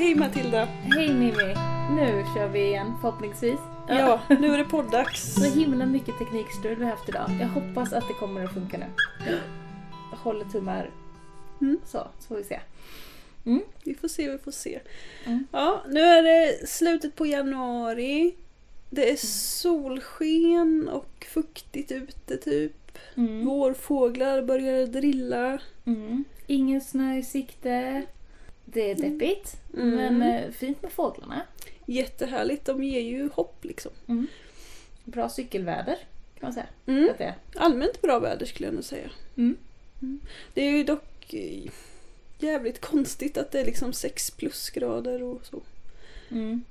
Hej Matilda! Hej Mimmi! Nu kör vi igen förhoppningsvis. Ja, nu är det poddags. Så himla mycket teknikstrul vi har haft idag. Jag hoppas att det kommer att funka nu. Jag håller tummar. Mm. Så, så får vi se. Vi får se, vi får se. Mm. Ja, nu är det slutet på januari. Det är solsken och fuktigt ute typ. Mm. Vårfåglar börjar drilla. Mm. Ingen snö i sikte. Det är deppigt, Mm. men eh, fint med fåglarna. Jättehärligt, de ger ju hopp liksom. Bra cykelväder kan man säga Mm. att. Allmänt bra väder skulle jag nog säga. Mm. Det är ju dock eh, jävligt konstigt att det är liksom 6 plusgrader och så. Mm.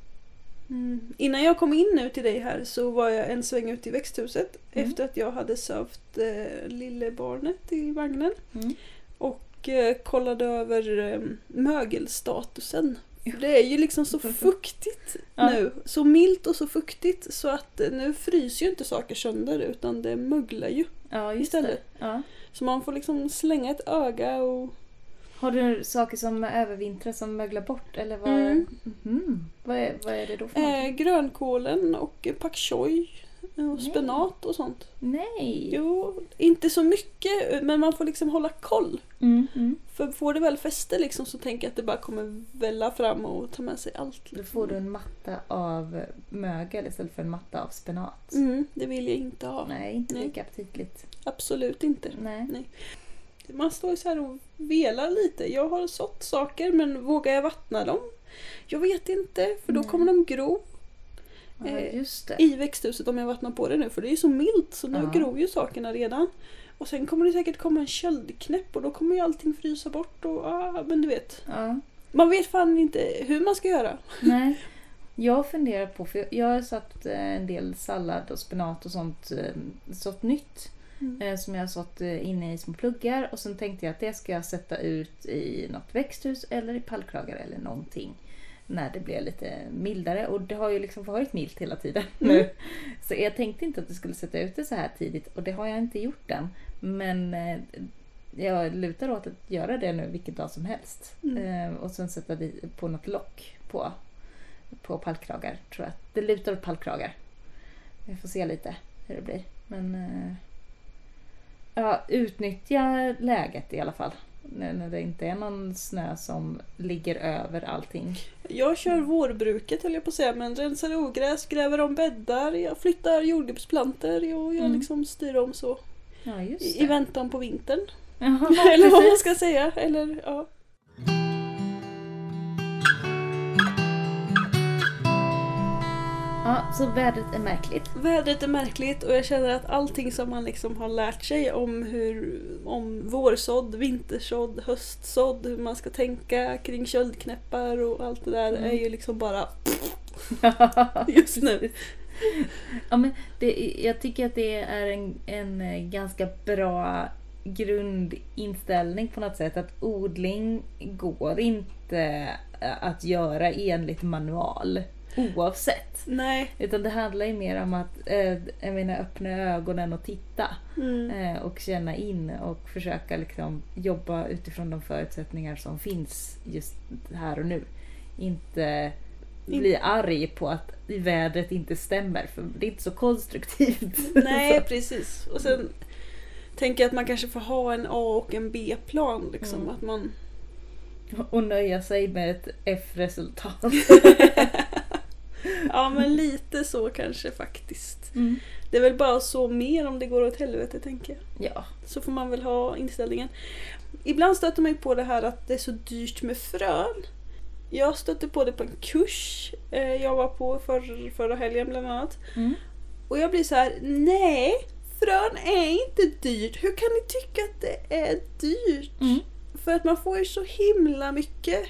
Mm. Innan jag kom in nu till dig här så var jag en sväng ut i växthuset Mm. efter att jag hade sövt eh, lillebarnet i vagnen Mm. och eh, kollade över eh, mögelstatusen. Det är ju liksom så fuktigt Ja. nu. Så milt och så fuktigt så att eh, nu fryser ju inte saker sönder utan det möglar ju. Ja, Istället. Ja. Så man får liksom slänga ett öga och... Har du saker som övervintrar som möglar bort? Eller vad, Mm. Mhm. vad, är, vad är det då för något? Eh, grönkålen och pak choi och Nej. spenat och sånt. Nej! Jo, inte så mycket men man får liksom hålla koll. Mm, mm. För får det väl fäste liksom så tänker jag att det bara kommer välla fram och ta med sig allt. Då Liksom. får du en matta av mögel istället för en matta av spenat. Mm, det vill jag inte ha. Nej, inte Nej. lika aptitligt. Absolut inte. Nej. Man står ju så här och velar lite. Jag har sått saker men vågar jag vattna dem? Jag vet inte för då Nej. kommer de gro Ja, Eh, i växthuset om jag vattnar på det nu för det är så milt så nu Ja. gror ju sakerna redan. Och sen kommer det säkert komma en köldknäpp och då kommer ju allting frysa bort och ah, men du vet. Ja. Man vet fan inte hur man ska göra. Nej. Jag funderar på, för jag har satt eh, en del sallad och spenat och sånt, eh, sått nytt. Mm. Som jag har sått inne i små pluggar och sen tänkte jag att det ska jag sätta ut i något växthus eller i pallkragar eller någonting. När det blir lite mildare och det har ju liksom varit milt hela tiden Mm. nu. Så jag tänkte inte att jag skulle sätta ut det så här tidigt och det har jag inte gjort än. Men eh, jag lutar åt att göra det nu vilken dag som helst. Mm. Eh, och sen sätta på något lock på, på pallkragar tror jag. Det lutar åt pallkragar. Vi får se lite hur det blir. Men eh, ja, utnyttja läget i alla fall. När, när det inte är någon snö som ligger över allting. Jag kör vårbruket höll jag på att säga men rensar ogräs, gräver om bäddar, jag flyttar jordgubbsplantor och jag Mm. liksom styr om så. Ja, I, väntan på vintern. Jaha, Eller vad man ska säga. Eller, ja. Ja, så vädret är märkligt. Vädret är märkligt och jag känner att allting som man liksom har lärt sig om hur om vårsådd, vintersådd, höstsådd, hur man ska tänka kring köldknäppar och allt det där Mm. är ju liksom bara just nu. Ja, men det, jag tycker att det är en, en ganska bra grundinställning på något sätt. Att odling går inte att göra enligt manual. Oavsett. Nej. Utan det handlar ju mer om att eh, jag menar, öppna ögonen och titta. Mm. Eh, och känna in och försöka liksom jobba utifrån de förutsättningar som finns just här och nu. Inte bli arg på att vädret inte stämmer för det är inte så konstruktivt. Nej, precis. Och sen tänker jag att man kanske får ha en A och en B-plan. Liksom. Mm. Att man... och nöja sig med ett F-resultat. Ja, men lite så kanske faktiskt. Mm. Det är väl bara så mer om det går åt helvete, tänker jag. Ja. Så får man väl ha inställningen. Ibland stöter man ju på det här att det är så dyrt med frön. Jag stötte på det på en kurs eh, jag var på för, förra helgen bland annat. Mm. Och jag blir så här: nej, frön är inte dyrt. Hur kan ni tycka att det är dyrt? Mm. För att man får ju så himla mycket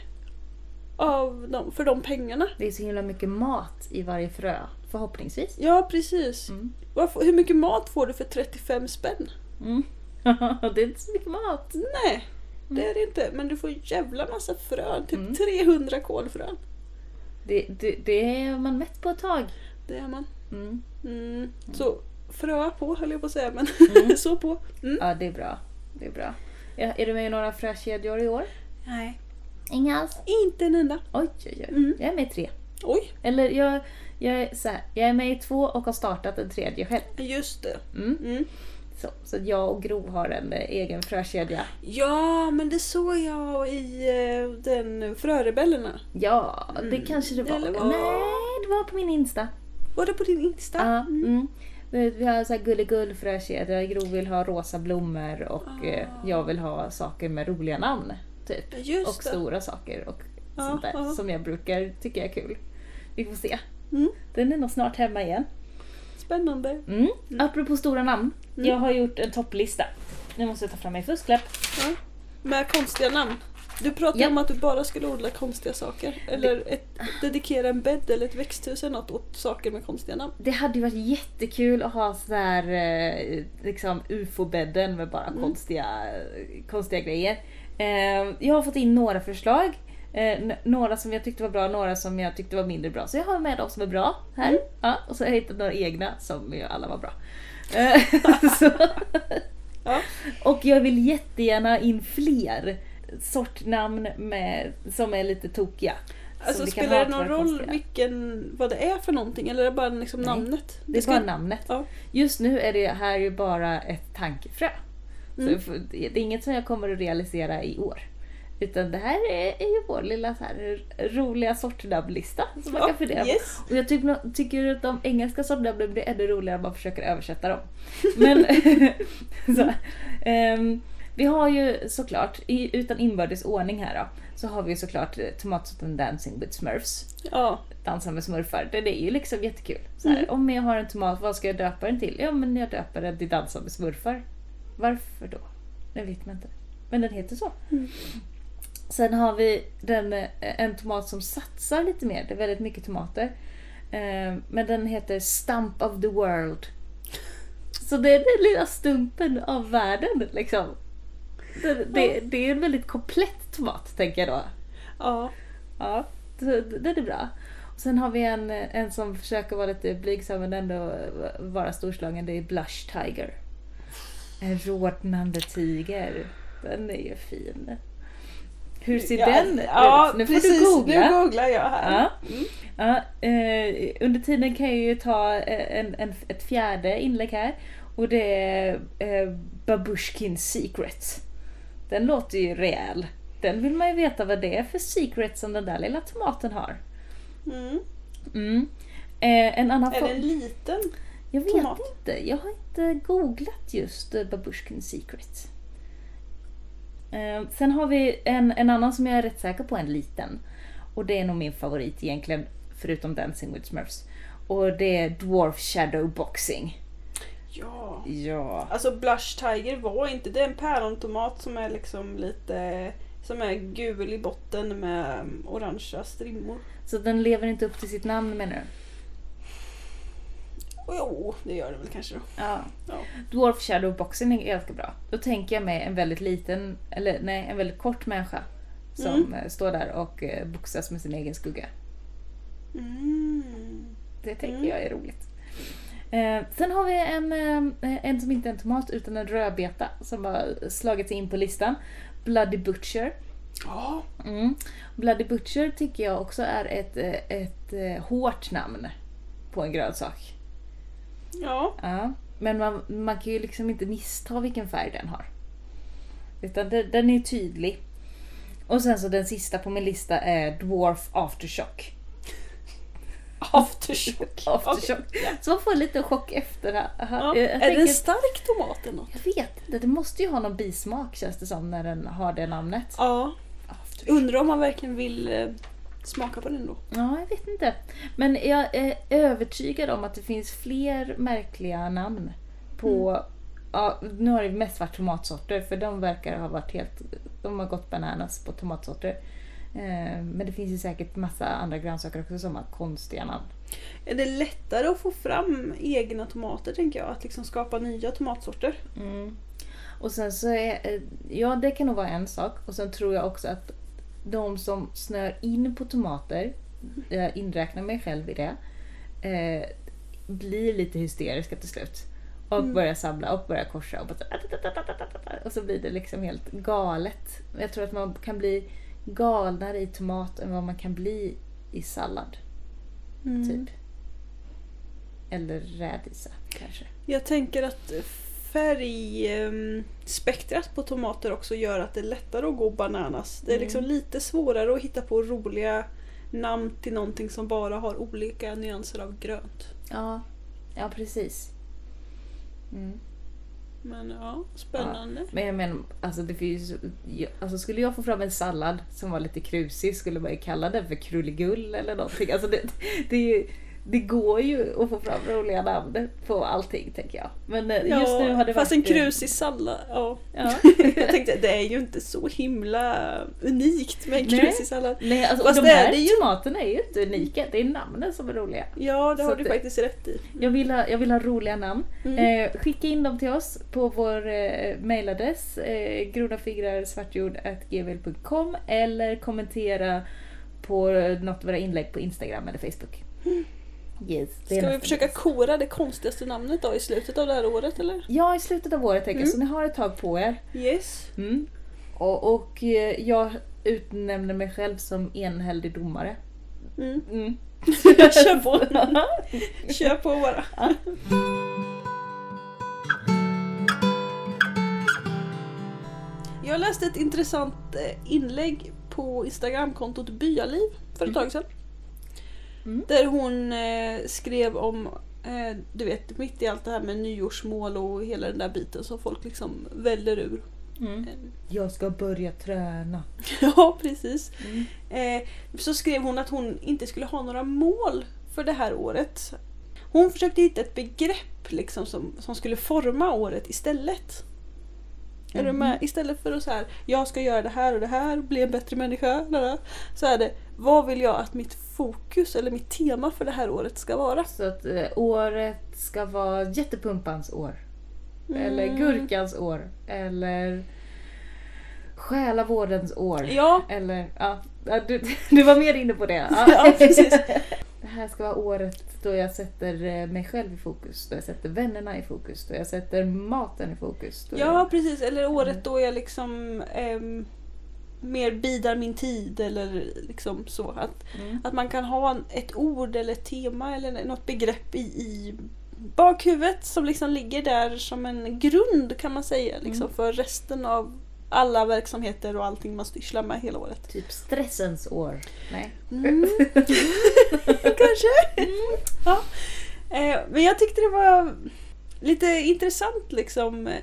av dem, för de pengarna. Det är så himla mycket mat i varje frö. Förhoppningsvis. Ja, precis. Mm. Vad får- Hur mycket mat får du för 35 spänn? Mm. det är inte så mycket mat. Nej, det är det inte. Men du får en jävla massa frön. Typ Mm. 300 kolfrön. Det, det, det är man mätt på ett tag. Det är man. Mm. Mm. Så fröa på höll jag på att säga, men Mm. så på. Mm. Ja, det är bra. Det är bra. Är du med i några frökedjor i år? Nej. Inga alls? Inte en enda. Oj, oj, oj. Mm. Jag är med i tre. Oj, Eller jag, jag, är så här, jag är med i två och har startat en tredje själv. just det. Mm. Mm. Så, så jag och Gro har en eh, egen frökedja. Ja, men det såg jag i eh, den Frörebellerna. Ja, det Mm. kanske det var. Eller Nej, det var på min Insta. Var det på din Insta? Ja, mm. Vi vi har så här gulligull frökedja. Gro vill ha rosa blommor och eh, jag vill ha saker med roliga namn. Typ. Just och det. stora saker och Ja, sånt där ja. som jag brukar tycka är kul. Vi får se. Mm. Den är nog snart hemma igen. Spännande. Mm. Apropå stora namn. Mm. Jag har gjort en topplista. Nu måste jag ta fram min fusklapp. Ja. Med konstiga namn. Du pratade Ja. om att du bara skulle odla konstiga saker. Eller ett, dedikera en bädd eller ett växthus eller något åt saker med konstiga namn. Det hade ju varit jättekul att ha så här, eh, liksom ufo-bädden med bara Mm. konstiga, konstiga grejer. Eh, jag har fått in några förslag. Eh, några som jag tyckte var bra, några som jag tyckte var mindre bra. Så jag har med de som är bra här. Mm. Ja, och så har jag hittat några egna som alla var bra. Eh. Ja. Och jag vill jättegärna in fler sortnamn med, som är lite tokiga. Alltså kan spelar det någon roll konstiga. vilken, vad det är för någonting eller är det bara liksom Nej. namnet? Det är ska- bara namnet. Ja. Just nu är det här ju bara ett tankefrö. Så Mm. får- det är inget som jag kommer att realisera i år. Utan det här är, är ju vår lilla så här roliga sortnamnlista som man kan fundera på. yes. Och jag tyck, nå- tycker att de engelska sortnamnen blir ännu roligare om man försöker översätta dem. Men så, ehm, vi har ju såklart, i, utan inbördes ordning här då, så har vi såklart eh, tomatsorten Dancing with Smurfs Ja. dansa med smurfar. Det är ju liksom jättekul. Så här, Mm. Om jag har en tomat, vad ska jag döpa den till? Ja, men jag döper den till dansa med smurfar. Varför då? Det vet man inte. Men den heter så. Mm. Sen har vi den, eh, en tomat som satsar lite mer. Det är väldigt mycket tomater. Eh, Men den heter Stump of the World. Så det är den lilla stumpen av världen liksom. Det, det, det är en väldigt komplett tomat tänker jag då. Ja. Ja, det, det är bra. Och sen har vi en, en som försöker vara lite blygsam men ändå vara storslagen. Det är Blush Tiger. En rodnande tiger. Den är ju fin. Hur ser ja, den ja, ut? Nu får precis. du googla. Nu googlar jag här. Ja. Mm. Ja, eh, under tiden kan jag ju ta eh, en, en, ett fjärde inlägg här. Och det är eh, Babushkin Secret. Den låter ju rejäl. Den vill man ju veta vad det är för secret som den där lilla tomaten har. Mm. Mm. Eh, en annan Är form- det en liten? Jag vet tomat? inte. Jag har inte googlat just eh, Babushkin Secret. Eh, sen har vi en, en annan som jag är rätt säker på en liten. Och det är nog min favorit egentligen, förutom Dancing with Smurfs. Och det är Dwarf Shadow Boxing. Ja. Ja. Alltså Blush Tiger var inte det är en pärontomat som är liksom lite som är gul i botten med um, orangea strimmor. Så den lever inte upp till sitt namn menar du? Och jo, det gör det väl kanske då. Ja. Ja. Dwarf Shadow Boxing är ganska bra. Då tänker jag mig en väldigt liten, eller nej, en väldigt kort människa. Som Mm. eh, står där och eh, boxas med sin egen skugga. Mm. Det tänker Mm. jag är roligt. Eh, sen har vi en, eh, en som inte är en tomat utan en rödbeta som har slagit sig in på listan. Bloody Butcher. Ja. Mm. Bloody Butcher tycker jag också är ett, ett, eh, hårt namn på en grönsak. Ja. Ja. Men man, man kan ju liksom inte missta vilken färg den har. Utan den, den är tydlig. Och sen så den sista på min lista är Dwarf Aftershock. Aftershock. Aftershock. Ja. Så man får lite chock efter. Ja. Jag, Är tänker- det en stark tomat eller något? jag vet inte, det måste ju ha någon bismak känns det som när den har det namnet. Ja. Aftershock. Undrar om man verkligen vill eh, smaka på den då. Ja, jag vet inte. Men jag är övertygad om att det finns fler märkliga namn på... Ja, nu har det mest varit tomatsorter för de verkar ha varit helt... De har gått bananas på tomatsorter. Eh, Men det finns ju säkert massa andra grönsaker också som har konstiga namn. Är det lättare att få fram egna tomater tänker jag? Att liksom skapa nya tomatsorter? Mm. Och sen så är... eh, Ja, det kan nog vara en sak. Och sen tror jag också att de som snör in på tomater, jag inräknar mig själv i det, eh, blir lite hysteriska till slut. Och Mm. börjar samla och börjar korsa och, bara, så- och så blir det liksom helt galet. Jag tror att man kan bli galnare i tomat än vad man kan bli i sallad. Mm. Typ. Eller rädisa kanske. Jag tänker att färgspektrat på tomater också gör att det är lättare att gå bananas. Det är Mm. liksom lite svårare att hitta på roliga namn till någonting som bara har olika nyanser av grönt. Ja, ja precis. Mm. Men ja, spännande. Men jag menar, alltså, det finns, alltså skulle jag få fram en sallad som var lite krusig skulle man ju kalla den för krulligull eller någonting. Alltså det, det, är ju- det går ju att få fram roliga namn på allting tänker jag. Men eh, just nu har det fast varit... en krusig sallad, ja. Ja. Jag tänkte det är ju inte så himla unikt med en Nej. krusig sallad. Nej, alltså, Fast de det är här det ju. tomaterna är ju inte unika, det är namnen som är roliga. Ja, det Så har du det- faktiskt rätt i. Jag vill ha, jag vill ha roliga namn. Mm. Eh, skicka in dem till oss på vår eh, mailadress eh, grodafigrarsvartjord.gmail.com eller kommentera på eh, något av våra inlägg på Instagram eller Facebook. Yes, Ska vi försöka kora det konstigaste namnet då i slutet av det här året eller? Ja, i slutet av året tänker jag, Mm. så ni har ett tag på er. Yes. Mm. Och, och eh, jag utnämner mig själv som enhällig domare. Mm. Mm. Kör på. Kör på bara. Jag läste ett intressant eh, inlägg på Instagramkontot Byaliv för ett tag sedan. Mm. Där hon eh, skrev om, eh, du vet mitt i allt det här med nyårsmål och hela den där biten som folk liksom väller ur. Mm. Eh, Jag ska börja träna. Ja, precis. Mm. Eh, så skrev hon att hon inte skulle ha några mål för det här året. Hon försökte hitta ett begrepp liksom, som, som skulle forma året istället. Är du Mhm. med? Istället för att så här, jag ska göra det här och det här, bli en bättre människa. Så är det, vad vill jag att mitt fokus eller mitt tema för det här året ska vara? Så att eh, året ska vara jättepumpans år. Eller Mm. gurkans år. Eller själavårdens år. Ja, Eller, ja, ja, du, du var mer inne på det. Ja, precis. Det här ska vara året då jag sätter eh, mig själv i fokus. Då jag sätter vännerna i fokus. Då jag sätter maten i fokus. Ja jag, precis. Eller året då jag liksom ehm, mer bidar min tid eller liksom så. Att mm. Att man kan ha ett ord eller ett tema eller något begrepp i, i bakhuvudet som liksom ligger där som en grund kan man säga liksom, Mm. för resten av alla verksamheter och allting man sysslar med hela året. Typ stressens år. Nej. Mm. Kanske. Ja. Eh, men jag tyckte det var lite intressant liksom eh,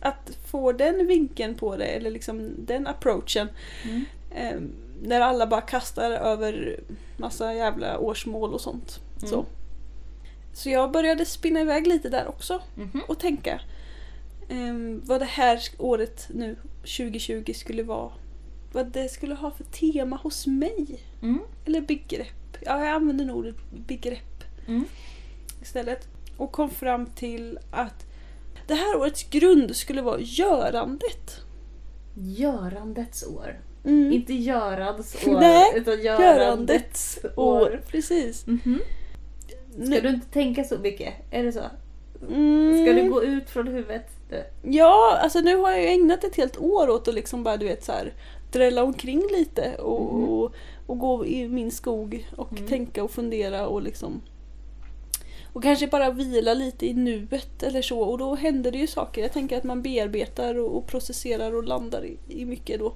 att få den vinkeln på det eller liksom den approachen. Mm. Eh, när alla bara kastar över massa jävla årsmål och sånt. Mm. Så. så jag började spinna iväg lite där också Mhm. och tänka ehm, vad det här året nu 2020 skulle vara. Vad det skulle ha för tema hos mig. Mm. Eller begrepp. Ja, jag använder nog ordet begrepp Mm. istället. Och kom fram till att det här årets grund skulle vara görandet. Görandets år. Mm. Inte Görans år, Nej, utan Görandets görandets år. år. Precis. Mhm. Ska Nu- du inte tänka så mycket? Är det så? Mm. Ska du gå ut från huvudet? Det- Ja, alltså nu har jag ju ägnat ett helt år åt att liksom bara du vet så här drälla omkring lite och, Mhm. och, och gå i min skog och Mm. tänka och fundera och liksom och kanske bara vila lite i nuet eller så och då händer det ju saker. Jag tänker att man bearbetar och, och processerar och landar i, i mycket då.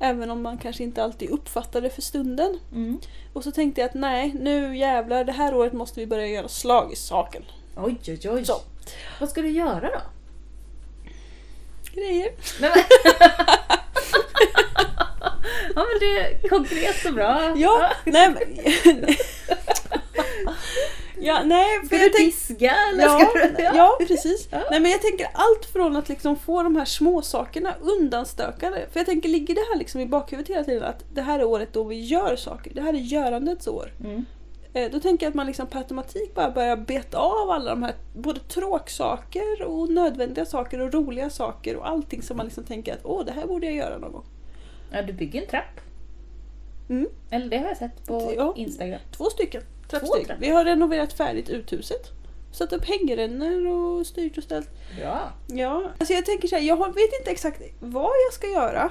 Även om man kanske inte alltid uppfattar det för stunden. Mm. Och så tänkte jag att nej, nu jävlar, det här året måste vi börja göra slag i saken. Oj, oj, oj. Så. Vad ska du göra då? Grejer. Men... ja men det är konkret och bra. Ja, nej men... ja, nej, Ska du diska eller Ja, ska du... ja, precis. Ja. Nej, men jag tänker allt från att liksom få de här små sakerna undanstökade. För jag tänker, ligger det här liksom i bakhuvudet hela tiden att det här är året då vi gör saker. Det här är görandets år. Mm. Eh, Då tänker jag att man liksom per automatik bara börjar beta av alla de här både tråksaker och nödvändiga saker och roliga saker och allting som man liksom tänker att åh, det här borde jag göra någon gång. Ja, du bygger en trapp. Mm. Eller det har jag sett på Ja. Instagram. Två stycken Två trappsteg. trapp. Vi har renoverat färdigt uthuset. Satt upp hängrännor och styrt och ställt. Bra. Ja, alltså jag tänker så här, jag vet inte exakt vad jag ska göra.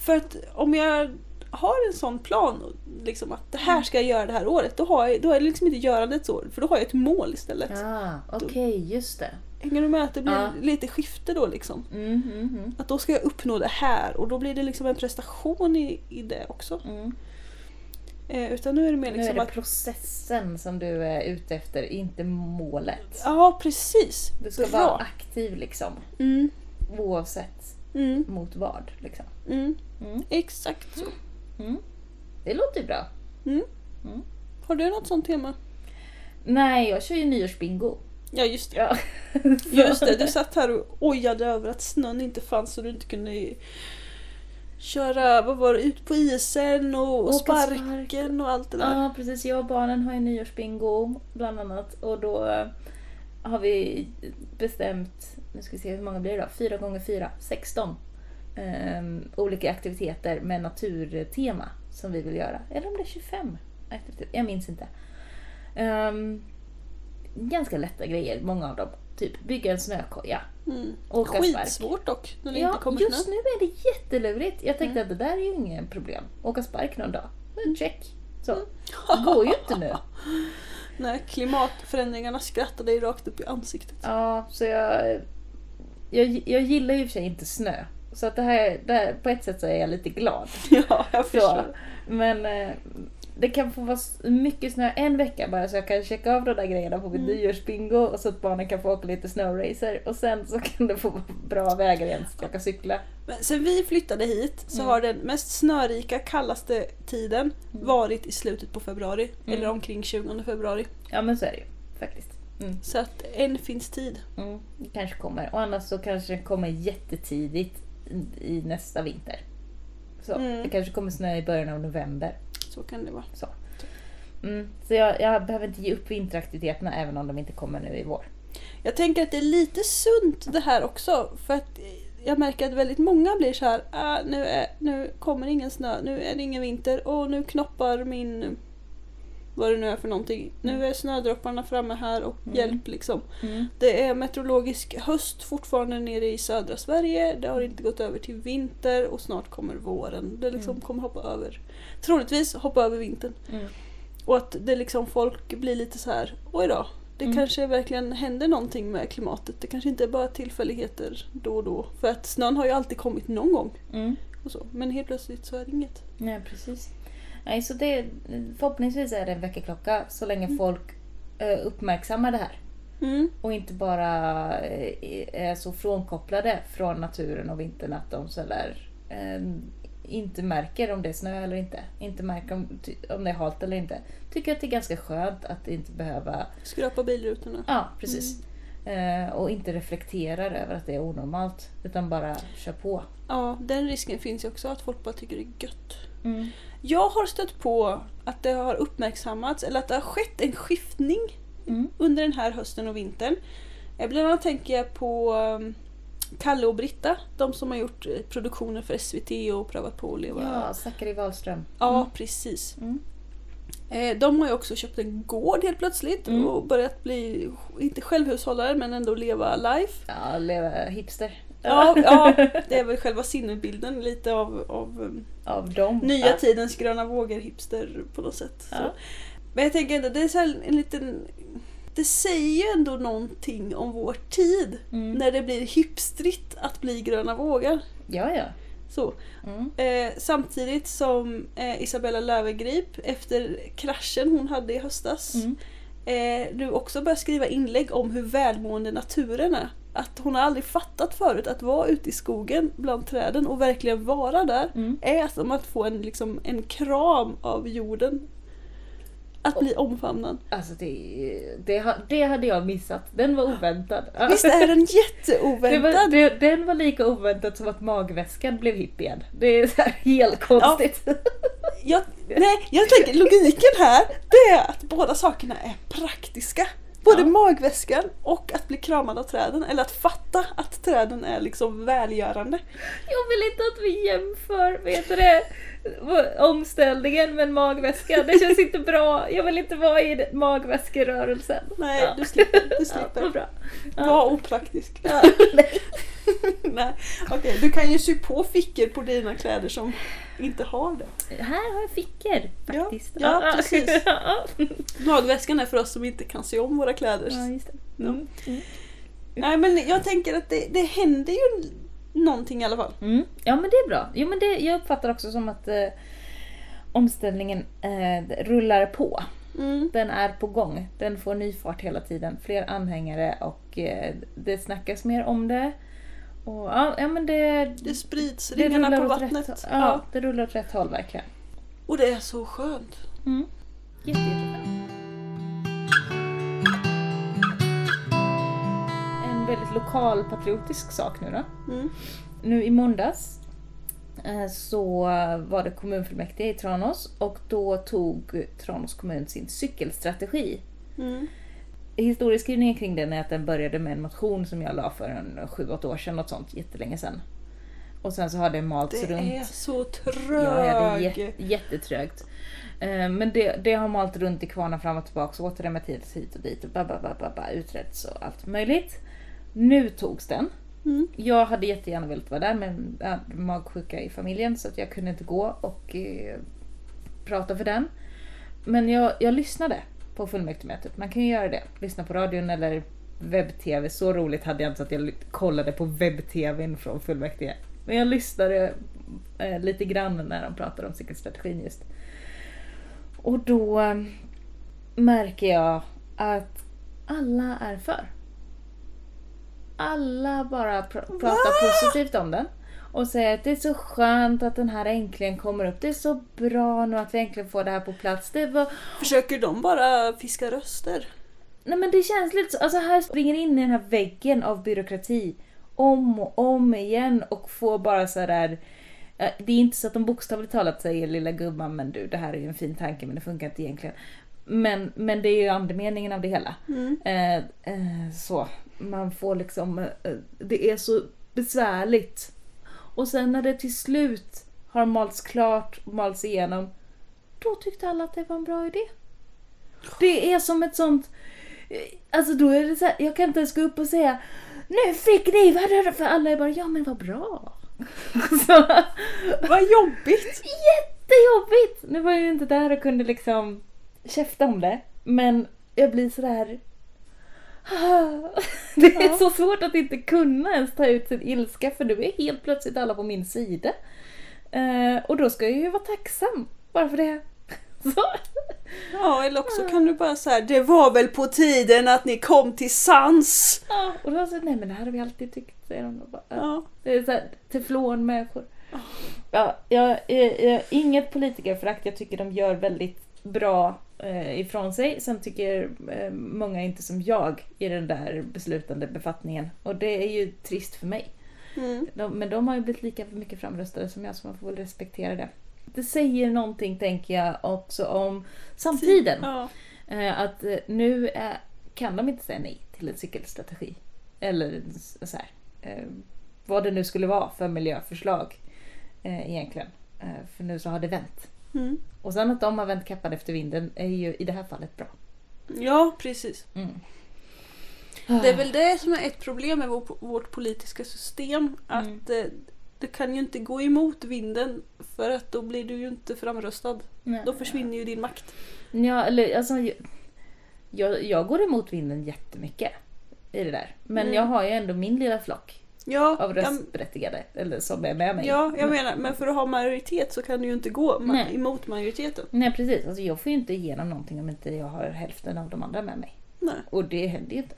För att om jag har en sån plan, liksom att det här ska jag göra det här året, då, har jag, då är det liksom inte görandets år, för då har jag ett mål istället. Ja, okej, just det. Hänger du med? Att det blir Ja. lite skifte då liksom. Mm, mm, mm. Att då ska jag uppnå det här och då blir det liksom en prestation i, i det också. Mm. Eh, utan nu är det mer Nu liksom är det att... processen som du är ute efter, inte målet. Ja, precis. Du ska Bra. vara aktiv liksom. Mm, Oavsett mm, mot vad. Liksom. Exakt låter ju bra. Mm. Mm. Har du något sånt tema? Nej, jag kör ju nyårsbingo. Ja, just det. Ja. Just det, du satt här och ojade över att snön inte fanns och du inte kunde köra, vad var det, ut på isen och, och sparken och allt det där. Ja, precis. Jag och barnen har ju nyårsbingo bland annat. Och då eh, har vi bestämt, nu ska vi se hur många blir det då? Fyra gånger fyra, 16 ehm, olika aktiviteter med naturtema som vi vill göra. Eller om det är 25 aktiviteter, jag minns inte. Ehm, ganska lätta grejer, många av dem. Typ bygga en snökoja, Mm. åka spark. Skitsvårt dock, när det Ja, inte kommer just snö. nu är det jättelurigt. Jag tänkte Mm. att det där är ju inget problem. Åka spark någon dag, Mm, check. Så. Mm. Det går ju inte nu. Nej, klimatförändringarna skrattar dig rakt upp i ansiktet. Ja, så jag, jag, jag gillar ju för sig inte snö. Så att det här, det här, på ett sätt så är jag lite glad. Ja, jag Så, förstår. men eh, det kan få vara mycket snö en vecka bara så jag kan checka av de där grejerna på mitt Mm. nyårsbingo och så att barnen kan få åka lite snowracer och sen så kan det få vara bra vägar igen så att jag kan cykla. Men sen vi flyttade hit så Mm. har den mest snörika, kallaste tiden Mm. varit i slutet på februari. Mm. Eller omkring 20 februari. Ja men så är det ju faktiskt. Mm. Så att än finns tid. Mm, det kanske kommer. Och annars så kanske det kommer jättetidigt i- i nästa vinter. Så Mm. det kanske kommer snö i början av november. Så kan det vara. Så, mm. så jag, jag behöver inte ge upp vinteraktiviteterna även om de inte kommer nu i vår. Jag tänker att det är lite sunt det här också. För att jag märker att väldigt många blir så här. Ah, nu, är, nu kommer ingen snö, nu är det ingen vinter och nu knoppar min... Vad det nu är för någonting. Nu är snödropparna framme här och Mm. hjälp liksom. Det är meteorologisk höst fortfarande nere i södra Sverige. Det har inte gått över till vinter och snart kommer våren. Det liksom Mm. kommer hoppa över. Troligtvis hoppa över vintern. Mm. Och att det liksom folk blir lite så här. oj då. Det Mm. kanske verkligen händer någonting med klimatet. Det kanske inte är bara tillfälligheter då och då. För att snön har ju alltid kommit någon gång. Mm. Och så. Men helt plötsligt så är det inget. Nej, precis. Nej, så det, förhoppningsvis är det en väckarklocka så länge Mm. folk eh, uppmärksammar det här. Mm. Och inte bara eh, är så frånkopplade från naturen och vintern att de så där, eh, inte märker om det är snö eller inte. Inte märker om, om det är halt eller inte. Tycker att det är ganska skönt att inte behöva... Skrapa bilrutorna. Ja, precis. Eh, och inte reflekterar över att det är onormalt. Utan bara kör på. Ja, den risken finns ju också att folk bara tycker det är gött. Mm. Jag har stött på att det har uppmärksammats eller att det har skett en skiftning Mm. under den här hösten och vintern. Eh, Bland annat tänker jag på um, Kalle och Britta, de som har gjort eh, produktioner för SVT och prövat på att leva. Ja, Zachary Wahlström. Ja, precis. Mm. Eh, De har ju också köpt en gård helt plötsligt Mm. och börjat bli, inte självhushållare men ändå leva life. Ja, leva hipster. Ja, ja, det är väl själva sinnebilden lite av, av um, Av dem. nya ja. tidens gröna vågor-hipster på något sätt. Ja. Men jag tänker ändå, det är så en liten... Det säger ju ändå någonting om vår tid. Mm. När det blir hipstrigt att bli gröna vågar. Ja, ja. Så. Mm. Eh, samtidigt som eh, Isabella Löwengrip efter kraschen hon hade i höstas Mm. eh, nu också börjar skriva inlägg om hur välmående naturen är. Att hon har aldrig fattat förut att vara ute i skogen bland träden och verkligen vara där Mm. är som att få en, liksom, en kram av jorden. Att bli omfamnad. Alltså det, det, det hade jag missat. Den var oväntad. Visst är den det jätteoväntad? var, det, den var lika oväntad som att magväskan blev hipp igen. Det är helt konstigt. Jag, nej, jag tänker logiken här, det är att båda sakerna är praktiska. Både Ja. magväskan och att bli kramad av träden. Eller att fatta att träden är liksom välgörande. Jag vill inte att vi jämför, vet du det? Omställningen med en magväska. Det känns inte bra. Jag vill inte vara i magväskerörelsen. Nej, Ja. du slipper. Du Ja, slipper. vad bra. Ja. Var opraktisk. Ja, nej. Nej okej. Du kan ju sy på fickor på dina kläder som inte har det. Här har jag fickor faktiskt. ja, precis. ja, Magväskan är för oss som inte kan sy om våra kläder. just det. Ja. Mm. Mm. Nej men jag tänker att det, det händer ju någonting i alla fall. Mm. Ja men det är bra. Jo, men det, jag uppfattar också som att eh, omställningen eh, rullar på. Mm. Den är på gång. Den får ny fart hela tiden. Fler anhängare och eh, det snackas mer om det. Och, ja, ja, men det, Det sprids, det ringarna på vattnet. Rätt, ja. ja, det rullar åt rätt håll verkligen. Och det är så skönt. Mm. Jätte. En väldigt lokal patriotisk sak nu då. Mm. Nu i måndags eh, så var det kommunfullmäktige i Tranås och då tog Tranås kommun sin cykelstrategi. Mm. Historieskrivningen kring den är att den började med en motion som jag la för en 7-8 år sedan, något sånt, jättelänge sedan. Och sen så har det malts Det runt. är så trög. Ja, ja, det är jät- jättetrögt. Eh, Men det, det har malt runt i kvarnar fram och tillbaka, så återremitterats hit och dit och ba, ba, ba, ba, ba, utretts och allt möjligt. Nu togs den. Mm. Jag hade jättegärna velat vara där men jag hade magsjuka i familjen så att jag kunde inte gå och eh, prata för den. Men jag, jag lyssnade på fullmäktigemötet. Man kan ju göra det. Lyssna på radion eller webb-tv. Så roligt hade jag inte att jag kollade på webb-tvn från fullmäktige. Men jag lyssnade eh, lite grann när de pratade om cykelstrategin just. Och då eh, märker jag att alla är för. Alla bara pr- pratar positivt om den. Och säger att det är så skönt att den här äntligen kommer upp. Det är så bra nu att vi äntligen får det här på plats. Det var... Försöker de bara fiska röster? Nej men det känns lite så. Alltså här springer in i den här väggen av byråkrati. Om och om igen och får bara så där. eh, Det är inte så att de bokstavligt talat säger lilla gumman men du det här är ju en fin tanke men det funkar inte egentligen. Men, men det är ju andemeningen av det hela. Mm. Eh, eh, så. Man får liksom, eh, det är så besvärligt. Och sen när det till slut har malts klart, malts igenom, då tyckte alla att det var en bra idé. Det är som ett sånt, eh, alltså då är det så här, jag kan inte ens gå upp och säga nu fick ni, vad är det för alla är bara ja men vad bra. så, Vad jobbigt! jättejobbigt! Nu var jag ju inte där och kunde liksom käfta om det. Men jag blir sådär... Det är Ja. så svårt att inte kunna ens ta ut sin ilska för nu är helt plötsligt alla på min sida. Eh, och då ska jag ju vara tacksam bara för det. Så. Ja, eller också kan du bara säga det var väl på tiden att ni kom till sans. Ja, och då säger nej men det här har vi alltid tyckt, säger de. bara, ja. Det är såhär teflonmänniskor. Ja, jag, jag, jag, inget politikerförakt, jag tycker de gör väldigt bra ifrån sig. Sen tycker eh, många inte som jag i den där beslutande befattningen. Och det är ju trist för mig. Mm. De, men de har ju blivit lika mycket framröstade som jag så man får väl respektera det. Det säger någonting tänker jag också om samtiden. Ja. Eh, att eh, nu eh, kan de inte säga nej till en cykelstrategi. Eller så här, eh, vad det nu skulle vara för miljöförslag eh, egentligen. Eh, för nu så har det vänt. Mm. Och sen att de har vänt kappan efter vinden är ju i det här fallet bra. ja, precis. Mm. Det är väl det som är ett problem med vår, vårt politiska system. Att Mm. eh, du kan ju inte gå emot vinden för att då blir du ju inte framröstad. Nej. Då försvinner ju din makt. Ja, eller alltså, jag, jag går emot vinden jättemycket i det där. Men Mm. jag har ju ändå min lilla flock Ja, av jag, röstberättigade, eller som är med mig. ja, jag Men- menar, men för att ha majoritet så kan du ju inte gå ma- Nej. emot majoriteten. Nej precis, alltså, jag får ju inte igenom någonting om inte jag har hälften av de andra med mig. Nej, Och det händer ju inte.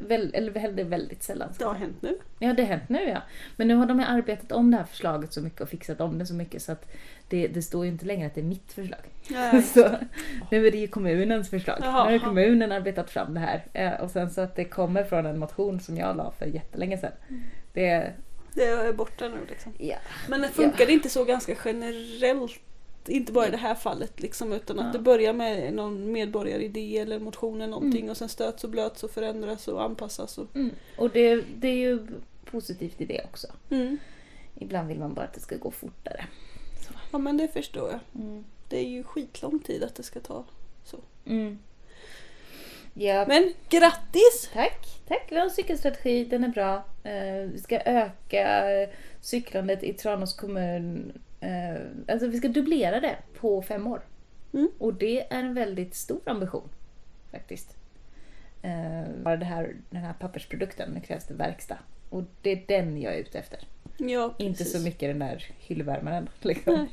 Väl, eller händer väldigt sällan. det har hänt nu. Ja, det har hänt nu ja. Men nu har de arbetat om det här förslaget så mycket och fixat om det så mycket så att det, det står ju inte längre att det är mitt förslag. Nej. Så, nu är det ju kommunens förslag. Jaha. Nu har kommunen arbetat fram det här. Eh, Och sen så att det kommer från en motion som jag la för jättelänge sedan. Mm. Det, Det är borta nu liksom. ja. Men det funkar det inte så ganska generellt? Inte bara i det här fallet liksom utan att Ja. det börjar med någon medborgaridé eller motion eller någonting Mm. och sen stöts och blöts och förändras och anpassas. Och... Mm. Och det, det är ju positivt i det också. Mm. Ibland vill man bara att det ska gå fortare. Ja men det förstår jag. Mm. Det är ju skitlång tid att det ska ta så. Mm. Ja, Men grattis! tack. Tack. Vi har en cykelstrategi. Den är bra. Eh, vi ska öka eh, cyklandet i Tranås kommun. Eh, alltså vi ska dubblera det på fem år. Mm. Och det är en väldigt stor ambition. Faktiskt. Eh, bara det här, den här pappersprodukten, nu krävs det verkstad. Och det är den jag är ute efter. Ja, Inte så mycket den där hyllvärmaren. Liksom. Nej.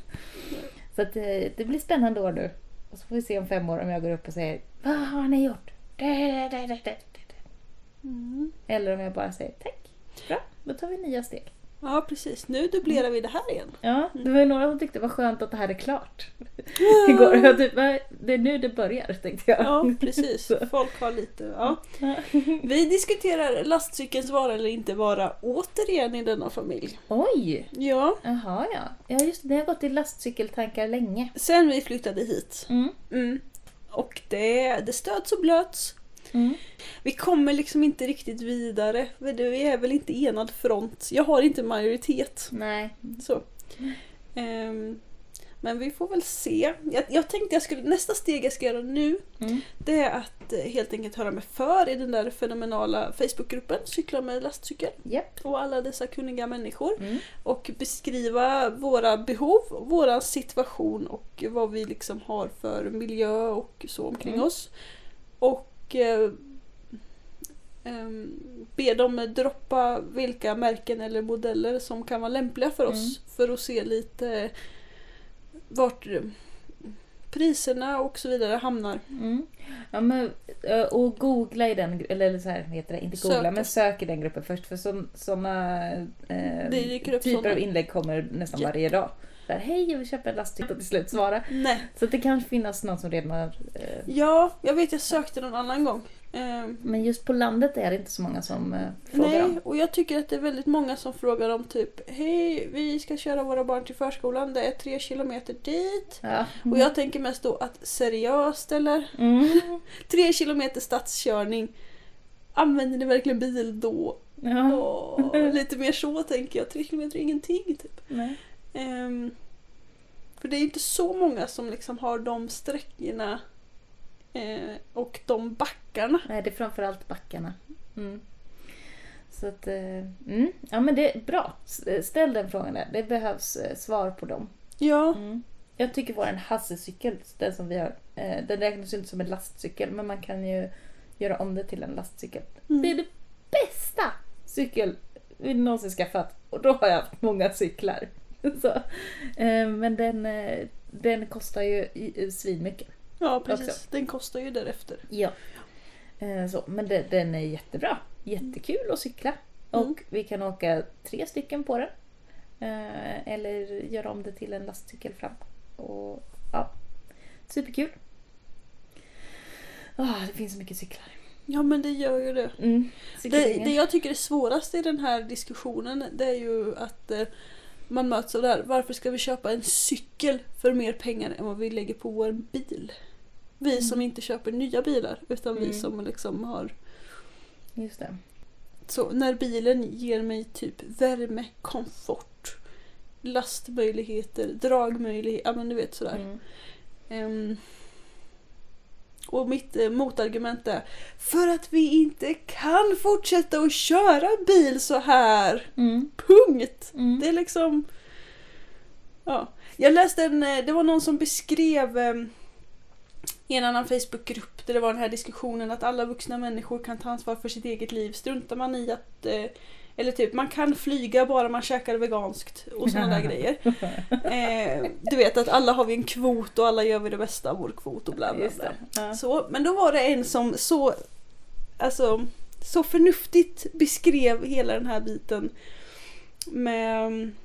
Så att, eh, det blir spännande år nu. Och så får vi se om fem år om jag går upp och säger Vad har ni gjort? Mm. Eller om jag bara säger tack. Bra, då tar vi nya steg. Ja precis, nu dubblerar vi det här igen. Ja, det var ju några som tyckte det var skönt att det här är klart. Igår. Jag typ, "Va? det är nu det börjar tänkte jag. Ja precis, folk har lite... Ja. Vi diskuterar lastcykelns vara eller inte vara återigen i denna familj. Oj! Ja, Jaha ja. Ja just det, det har gått i lastcykeltankar länge. sen vi flyttade hit. Mm. Mm. Och det, det stöts och blöts. Mm. Vi kommer liksom inte riktigt vidare. Vi är väl inte enad front. Jag har inte majoritet. Nej. Så. Ehm, men vi får väl se. Jag, jag tänkte jag skulle, nästa steg jag ska göra nu Mm. det är att eh, helt enkelt höra mig för i den där fenomenala Facebookgruppen Cykla med lastcykel Japp. och alla dessa kunniga människor Mm. och beskriva våra behov, våra situation och vad vi liksom har för miljö och så omkring Mm. oss. Och eh, ehm, be dem droppa vilka märken eller modeller som kan vara lämpliga för oss för att se lite vart eh, priserna och så vidare hamnar. Mm. Ja, men, eh, och googla i den, eller så här heter det, inte googla, Söka. men sök i den gruppen först för sådana eh, typer såna. av inlägg kommer nästan Ja. varje dag. Här, Hej, jag vill köpa en lastcykel och till slut svara. Nej. Så det kan finnas någon som redan har... Eh, Ja, jag vet jag sökte någon annan gång. Ehm, men just på landet är det inte så många som eh, frågar Nej, om. och jag tycker att det är väldigt många som frågar om typ Hej, vi ska köra våra barn till förskolan, det är tre kilometer dit. Ja. Och jag tänker mest då att seriöst eller? Mm. Tre kilometer stadskörning. Använder ni verkligen bil då? Ja. Åh, lite mer så tänker jag. Tre kilometer är ingenting typ. Nej. Ehm, för det är inte så många som liksom har de sträckorna eh, och de backarna. Nej, det är framförallt backarna. Mm. Så att, eh, mm. Ja men det är bra. S- Ställ den frågan där. Det behövs eh, svar på dem. Ja, Mm. Jag tycker vår Hasse-cykel, den som vi har, eh, den räknas ju inte som en lastcykel men man kan ju göra om det till en lastcykel. Mm. Det är det bästa cykel vi någonsin skaffat och då har jag haft många cyklar. Så. Eh, men den, eh, den kostar ju svinmycket. ja precis. Också. Den kostar ju därefter. Ja. Eh, Så, men det, den är jättebra. Jättekul att cykla. Och Mm. vi kan åka tre stycken på den. Eller göra om det till en lastcykel fram. Och, ja, superkul. Ah, det finns så mycket cyklar. Ja men det gör ju det. Mm. Det, det jag tycker är svårast i den här diskussionen det är ju att man möts av det här. Varför ska vi köpa en cykel för mer pengar än vad vi lägger på vår bil? Vi som inte köper nya bilar utan vi Mm. som liksom har Just det. så när bilen ger mig typ värme, komfort, lastmöjligheter, dragmöjligheter, ja men du vet sådär. Mm. Ehm, och mitt eh, motargument är för att vi inte kan fortsätta att köra bil så här. Mm. Punkt! Mm. Det är liksom... Ja. Jag läste en, eh, det var någon som beskrev eh, i en annan Facebookgrupp där det var den här diskussionen att alla vuxna människor kan ta ansvar för sitt eget liv. Struntar man i att eh, eller typ, man kan flyga bara man käkar veganskt och sådana där grejer. Eh, du vet att alla har vi en kvot och alla gör vi det bästa av vår kvot och bla bla bla. Ja. Så, men då var det en som så, alltså, så förnuftigt beskrev hela den här biten med mm,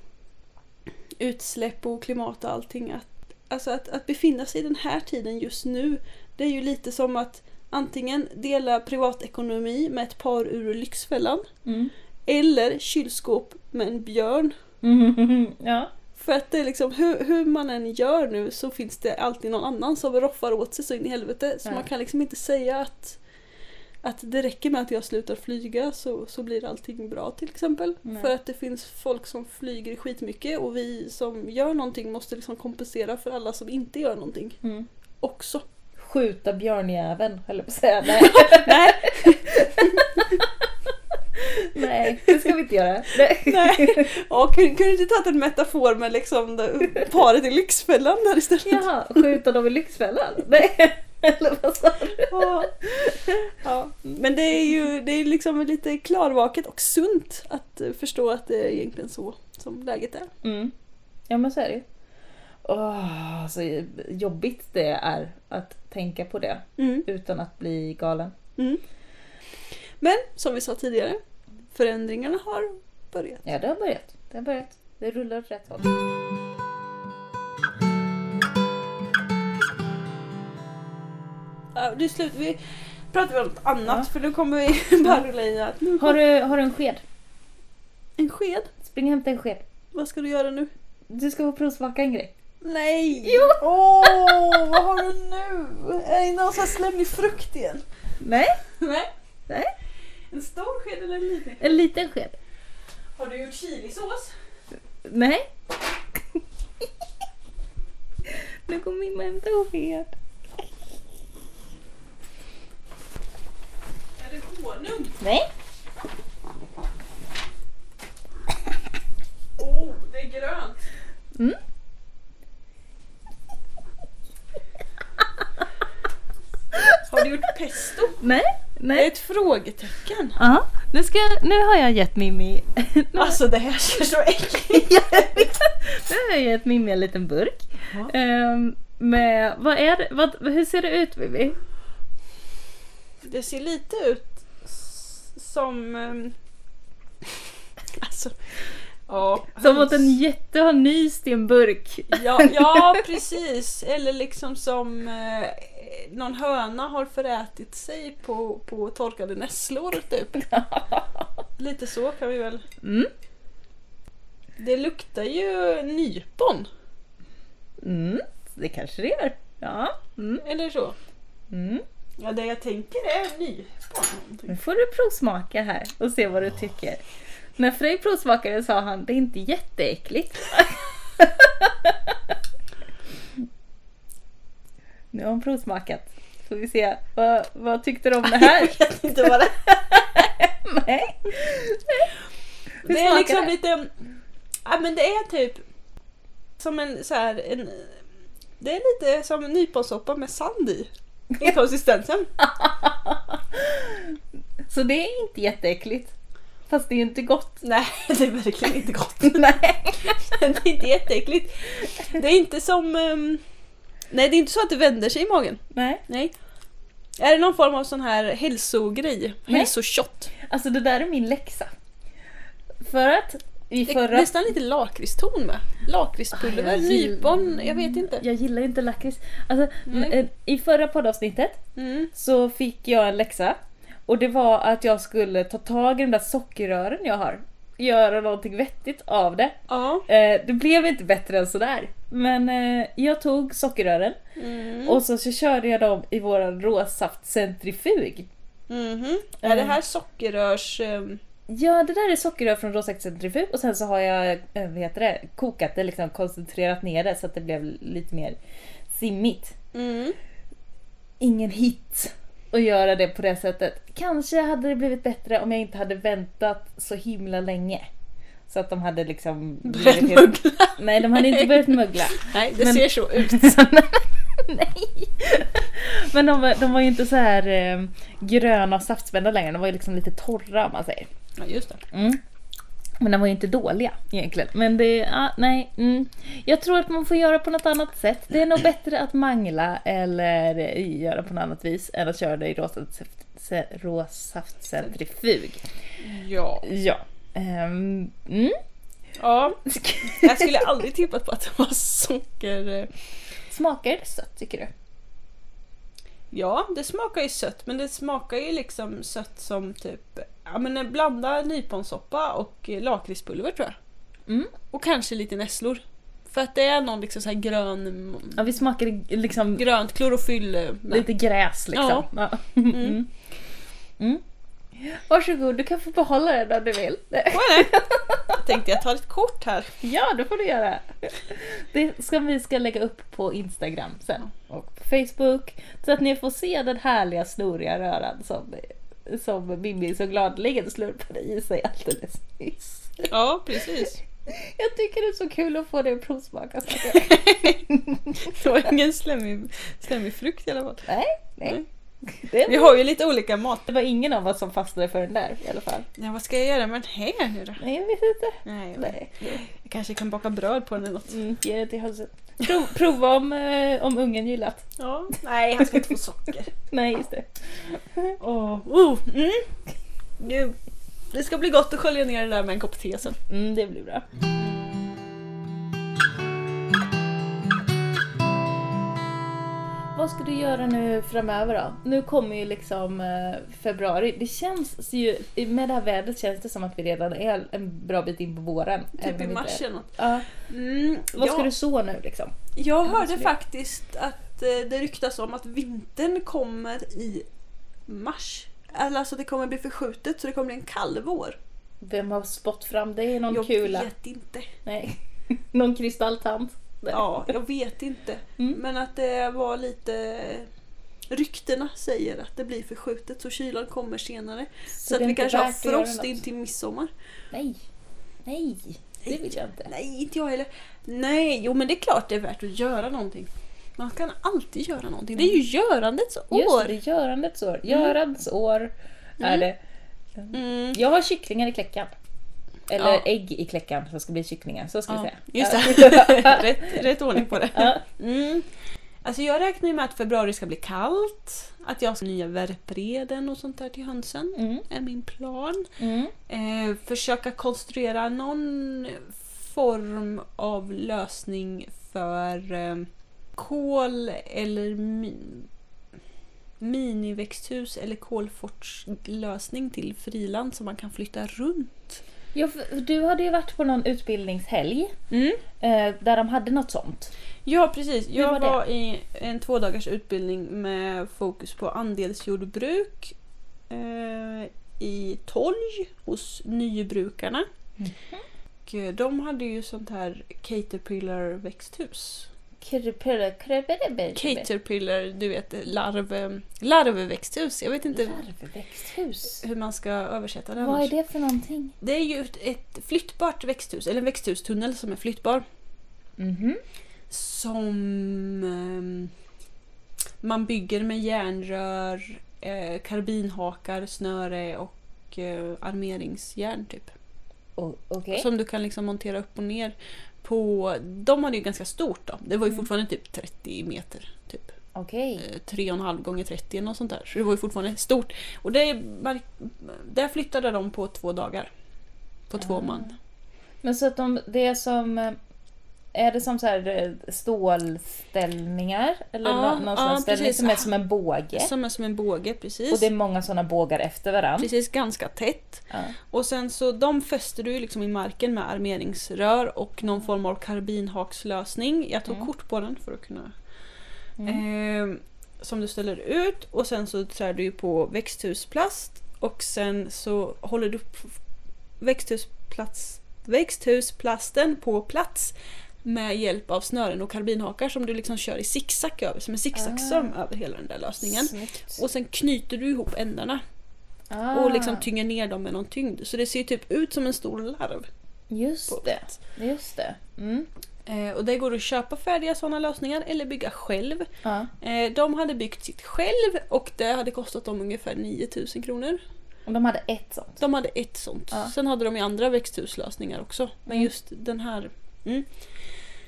utsläpp och klimat och allting. Att, alltså att, att befinna sig i den här tiden just nu, det är ju lite som att antingen dela privatekonomi med ett par ur Lyxfällan Mm. Eller kylskåp med en björn. Mm. Ja. För att det är liksom, hur, hur man än gör nu så finns det alltid någon annan som roffar åt sig så in i helvete. Så Ja. man kan liksom inte säga att, att det räcker med att jag slutar flyga så, så blir allting bra till exempel. Nej. För att det finns folk som flyger skitmycket och vi som gör någonting måste liksom kompensera för alla som inte gör någonting Mm. också. skjuta björnjäveln, höll jag på att säga. Nej. Nej. Nej, det ska vi inte göra. Nej. Nej. Och kunde, du inte tagit en metafor med liksom paret i Lyxfällan där istället? Jaha, skjuta dem i Lyxfällan? Nej. Eller vad sa du? Ja. Ja. Men det är ju det är liksom lite klarvaket och sunt att eh, förstå att det är egentligen så som läget är. Mm. Ja men så är det ju. Åh, så jobbigt det är att tänka på det Mm. utan att bli galen. Mm. Men som vi sa tidigare, förändringarna har börjat. Ja, det har börjat. Det har börjat. Det rullar åt rätt håll. Ja, det är slut. Vi pratar om något annat Ja. för nu kommer vi bara rulla in att nu Har du, har du en sked? en sked. Spring och hämta en sked. Vad ska du göra nu? Du ska få provsmaka en grej. Nej! Jo. Åh, vad har du nu? Är det någon sån här slemmig frukt igen? Nej. Nej. Nej. En stor sked eller en liten? En liten sked. Har du gjort chilisås? Nej. nu går hämtar en sked. Är det honung? Nej. Åh, det är grönt. Mm. Har du gjort pesto? Nej. Nej. ett frågetecken. Ja. Nu, ska, nu har jag gett Mimmi... nu, Alltså det här ser så äckligt nu har jag gett Mimmi en liten burk. Ja. Ehm, med, vad är det, vad, hur ser det ut Mimmi? Det ser lite ut s- som... ehm, Alltså... Ja. Som att en jätte har nyst i en burk. Ja, ja precis. Eller liksom som eh, någon höna har förätit sig på, på torkade nässlor typ. Lite så kan vi väl. Mm. Det luktar ju nypon. Mm, det kanske det gör. Ja. Mm. Eller så. Mm. Ja, det jag tänker är nypon. Nu får du provsmaka här och se vad du tycker. När Frej provsmakade sa han det är inte jätteäckligt. nu har han provsmakat. Får vi se. Vad, vad tyckte du om det här? Jag vet inte vad det Nej. Hur Det är liksom det? lite... Ja men det är typ som en så här en, Det är lite som en nyponsoppa med sand i. I konsistensen. Så det är inte jätteäckligt. Fast det är ju inte gott. Nej, det är verkligen inte gott. Nej. Det är inte jätteäckligt. Det är inte som... ehm, nej, det är inte så att det vänder sig i magen. Nej. Nej. Är det någon form av sån här hälsogrej? Nej. Hälsoshot? Alltså det där är min läxa. För att i Det är förra... nästan lite lakritston med. Lakritspulver, Ah, nypon, jag vet inte. Jag gillar inte lakrits. Alltså, eh, I förra poddavsnittet Mm. så fick jag en läxa. Och det var att jag skulle ta tag i de där sockerrören jag har. Göra någonting vettigt av det. Ja. Eh, det blev inte bättre än sådär. Men eh, jag tog sockerrören Mm. och så, så körde jag dem i våran råsaftcentrifug. Mhm. Är det Mm. här sockerrörs... ehm, Ja, det där är sockerrör från råsaftcentrifug och sen så har jag eh, vad heter det, kokat det, liksom koncentrerat ner det så att det blev lite mer simmigt. Mm. ingen hit att göra det på det sättet. Kanske hade det blivit bättre om jag inte hade väntat så himla länge. Så att de hade liksom... Börjat mögla. Nej, de hade inte börjat mögla. Nej, det Men- ser så ut. Nej! Men de var, de var ju inte så här eh, gröna och saftspända längre. De var ju liksom lite torra om man säger. Ja, just det. Mm. Men de var ju inte dåliga egentligen. Men det, ja, nej. Mm. Jag tror att man får göra på något annat sätt. Det är nog bättre att mangla eller göra på något annat vis än att köra det i råsaft- råsaftcentrifug. Ja. Ja. Ehm, mm. ja. Jag skulle aldrig tippat på att det var socker... Smakar det sött tycker du? Ja, det smakar ju sött men det smakar ju liksom sött som typ... Ja men en blanda nyponsoppa och lakritspulver tror jag. Mm. Och kanske lite nässlor. För att det är någon liksom så här grön... Ja, vi smakar liksom Grönt klorofyll eh, lite gräs liksom. Ja. Mm. Mm. Varsågod, du kan få behålla den om du vill. Det? Jag tänkte jag tar ett kort här. Ja, det får du göra. Det ska vi ska lägga upp på Instagram sen och på Facebook så att ni får se den härliga snoriga röran som, som Mimmi så gladeligen slurpade i sig alldeles nyss. Ja, precis. Jag tycker det är så kul att få det att provsmaka. så att jag- Det var ingen slemmig, slemmig frukt i alla fall. Nej, nej. Nej. Det, Vi har ju lite olika mat. det var ingen av oss som fastnade för den där i alla fall. Ja, vad ska jag göra med den här nu då? Nej, jag vet inte. Nej, Nej. jag kanske kan baka bröd på den eller något. Mm, ge det till. Prov, prova om, eh, om ungen gillat. Ja. Nej, han ska inte få socker. Nej, just det. Åh, oh, mm. Nu, det ska bli gott att skölja ner det där med en kopp te sen. Mm, det blir bra. Vad ska du göra nu framöver då? Nu kommer ju liksom eh, februari. Det känns ju, med det här vädret känns det som att vi redan är en bra bit in på våren. Typ i mars eller något. Ja. Mm, Vad ska ja, du så nu liksom? Jag hörde faktiskt att eh, det ryktas om att vintern kommer i mars. Eller Alltså det kommer bli förskjutet så det kommer bli en kall vår. Vem har spått fram det i någon Jag kula? vet inte. Nej. någon kristalltant? Ja, jag vet inte. Mm. Men att det var lite... Ryktena säger att det blir förskjutet så kylan kommer senare. Så, det att vi kanske har frost in till midsommar. Nej. Nej. Det vill jag inte. Nej, inte jag heller. Nej, jo men det är klart det är värt att göra någonting. Man kan alltid göra någonting. Det är ju görandets Just det, år. det görandets år. Görandets år är det. Mm. Jag har kycklingar i kläckan. Eller Ja. ägg i kläckan som ska bli kycklingar. Så ska vi Ja, säga. just det. rätt, rätt ordning på det. Ja. Mm. Alltså jag räknar ju med att februari ska bli kallt. Att jag ska nya värpreden och sånt där till hönsen. Mm. är min plan. Mm. Eh, försöka konstruera någon form av lösning för eh, kol eller mi- miniväxthus eller kolfortslösning till friland som man kan flytta runt. Ja, du hade ju varit på någon utbildningshelg Mm. eh, där de hade något sånt. Ja precis, jag var var, i en två dagars utbildning med fokus på andelsjordbruk eh, i Tolj hos nybrukarna. Mhm. Och eh, de hade ju sånt här Caterpillar växthus. Caterpillar, du vet larv, larvväxthus. Jag vet inte Larvväxthus. hur man ska översätta det Vad är annars. det för någonting? Det är ju ett, flyttbart växthus, eller en växthustunnel som är flyttbar. Mhm. Som ehm, man bygger med järnrör, eh, karbinhakar, snöre och eh, armeringsjärn typ. O- Okej. Som du kan liksom montera upp och ner på... De hade ju ganska stort då. Det var ju Mm. fortfarande typ 30 meter. Typ. Okej. Eh, 3,5 gånger 30 eller något sånt där. Så det var ju fortfarande stort. Och det, där flyttade de på två dagar. På två Ah. man. Men så att de, det som... Är det som så här eh, stålställningar? Eller Ja, nå- någon ja, ställning precis. som är som en båge? Som är som en båge precis. Och det är många såna bågar efter varandra? Precis, ganska tätt. Ja. Och sen så de fäster du liksom i marken med armeringsrör och någon form av karbinhakslösning. Jag tog Mm. kort på den för att kunna... Mm. Eh, som du ställer ut och sen så trär du på växthusplast och sen så håller du växthusplats, växthusplasten på plats med hjälp av snören och karbinhakar som du liksom kör i zigzag över, som en zigzagström över hela den där lösningen. Snyggt. Och sen knyter du ihop ändarna Ah, och liksom tynger ner dem med någon tyngd. Så det ser typ ut som en stor larv. Just det. Just det. Mm. Eh, och det går att köpa färdiga sådana lösningar eller bygga själv. Ja. Eh, de hade byggt sitt själv och det hade kostat dem ungefär 9000 kronor. Och de hade ett sånt. De hade ett sånt. Ja. Sen hade de ju andra växthuslösningar också. Men Mm. just den här mm,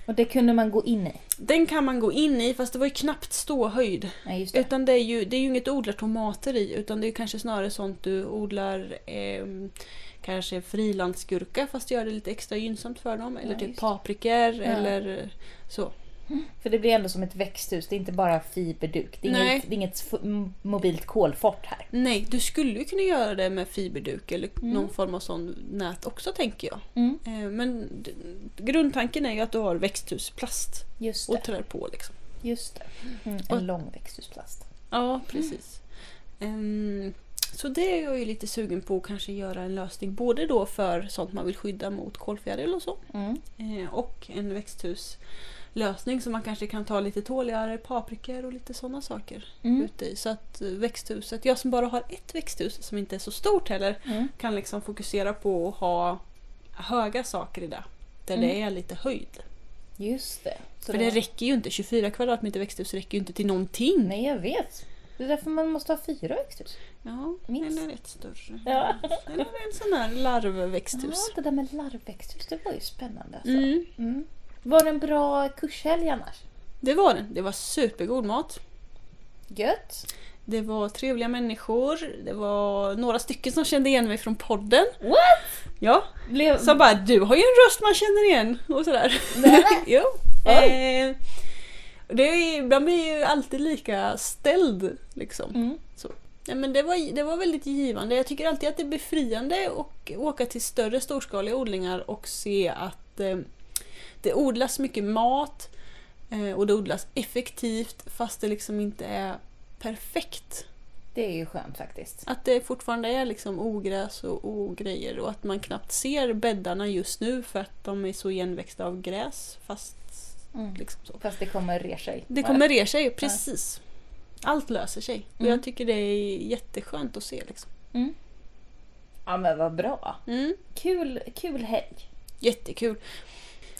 Och det kunde man gå in i. Den kan man gå in i fast det var ju knappt ståhöjd. Nej, det. Utan det är, ju, det är ju inget du odlar tomater i utan det är kanske snarare sånt du odlar ehm, kanske frilandsgurka fast gör det lite extra gynnsamt för dem. Eller Ja, typ paprikor eller eh, så. För det blir ändå som ett växthus. Det är inte bara fiberduk. Det är, Nej. inget, det är inget mobilt kolfort här. Nej, du skulle ju kunna göra det med fiberduk eller Mm. någon form av sån nät också tänker jag. Mm. Eh, Men grundtanken är ju att du har växthusplast Just och det. trär på liksom. Just det. Mm. Och- En lång växthusplast. Ja, precis. Ehm, Så det är jag ju lite sugen på att kanske göra en lösning både då för sånt man vill skydda mot kolfjäril och så. Mm. Eh, och en växthuslösning som man kanske kan ta lite tåligare paprikor och lite sådana saker Mm. ute i. Så att eh, växthuset, jag som bara har ett växthus som inte är så stort heller, Mm. kan liksom fokusera på att ha höga saker i det. Där Mm. det är lite höjd. Just det. Så För det räcker ju inte, 24 kvadratmeter växthus räcker ju inte till någonting. Nej, jag vet. Det är därför man måste ha fyra växthus. Ja, Minst. eller ett större. Ja. Eller en sån här larvväxthus. Ja, det där med larvväxthus, det var ju spännande. Alltså. Mm. Mm. Var det en bra kurshelg annars? Det var det. Det var supergod mat. Gött. Det var trevliga människor. Det var några stycken som kände igen mig från podden. What? Ja, Blev... som bara du har ju en röst man känner igen och sådär. Jo. Eh, det är, man blir ju alltid lika ställd liksom. Mm. Så. Ja, men det, var, det var väldigt givande. Jag tycker alltid att det är befriande att åka till större storskaliga odlingar och se att eh, det odlas mycket mat eh, och det odlas effektivt fast det liksom inte är perfekt. Det är ju skönt faktiskt. Att det fortfarande är liksom ogräs och ogrejer och att man knappt ser bäddarna just nu för att de är så igenväxta av gräs. Fast Mm. liksom så. Fast det kommer re sig. Det kommer re sig, precis. Allt löser sig. Och Mm. jag tycker det är jätteskönt att se. Liksom. Mm. Ja men vad bra. Mm. Kul, kul helg. Jättekul.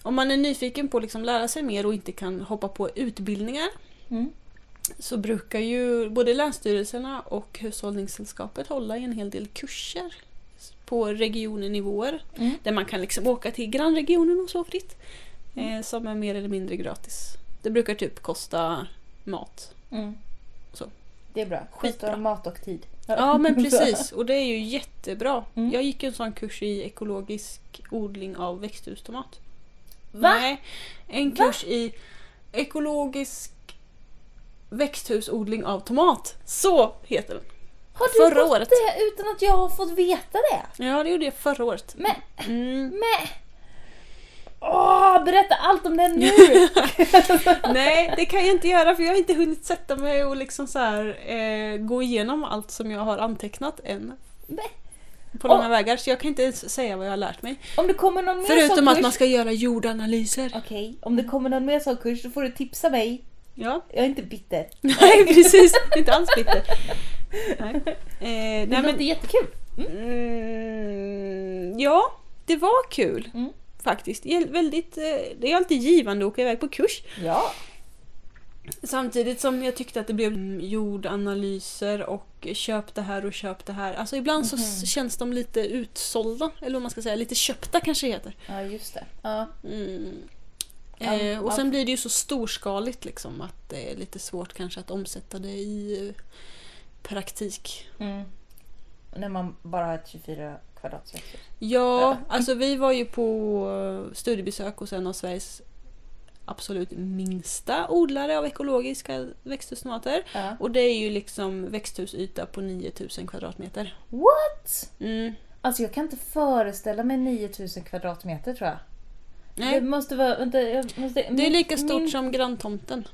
Om man är nyfiken på att liksom lära sig mer och inte kan hoppa på utbildningar Mm. så brukar ju både Länsstyrelserna och Hushållningssällskapet hålla i en hel del kurser på regionnivåer Mm. där man kan liksom åka till grannregionen och så fritt. Eh, som är mer eller mindre gratis. Det brukar typ kosta mat. Mm. Så. Det är bra. Skitbra. Mat och tid. Ja men precis och det är ju jättebra. Mm. Jag gick en sån kurs i ekologisk odling av växthustomat. Va? Nej, en Va? kurs i ekologisk växthusodling av tomat. Så heter den. Har du Förra fått året. det utan att jag har fått veta det? Ja, det gjorde jag förra året. Men, Mm. men. Åh, berätta allt om det nu! Nej, det kan jag inte göra för jag har inte hunnit sätta mig och liksom så här, eh, gå igenom allt som jag har antecknat än. Men, På långa vägar, så jag kan inte ens säga vad jag har lärt mig. om det kommer någon mer Förutom sån att kurs. man ska göra jordanalyser. Okej, om det kommer någon mer sån kurs så får du tipsa mig. Ja, Jag är inte bitter. nej precis. Inte alls bitter. Nej. Eh, Det nej, låter men, jättekul. mm, ja, det var kul. Mm. Faktiskt. Jä- Väldigt, eh, det är alltid givande att åka iväg på kurs. Ja. Samtidigt som jag tyckte att det blev mm, jordanalyser och köp det här och köp det här. Alltså ibland så Mhm. känns de lite utsålda, eller vad man ska säga, lite köpta kanske det heter. Ja, just det. Ja. Mm. Eh, och sen blir det ju så storskaligt liksom att det är lite svårt kanske att omsätta det i eh, praktik. Mm. När man bara har ett 24 kvadratmeter. Ja, Ja. alltså vi var ju på eh, studiebesök hos en av Sveriges absolut minsta odlare av ekologiska växthustomater. Ja. Och det är ju liksom växthusyta på 9000 kvadratmeter. What? Mm. Alltså jag kan inte föreställa mig 9000 kvadratmeter tror jag. Nej, Det måste vara... Vänta, jag måste, det är lika stort min- som granntomten.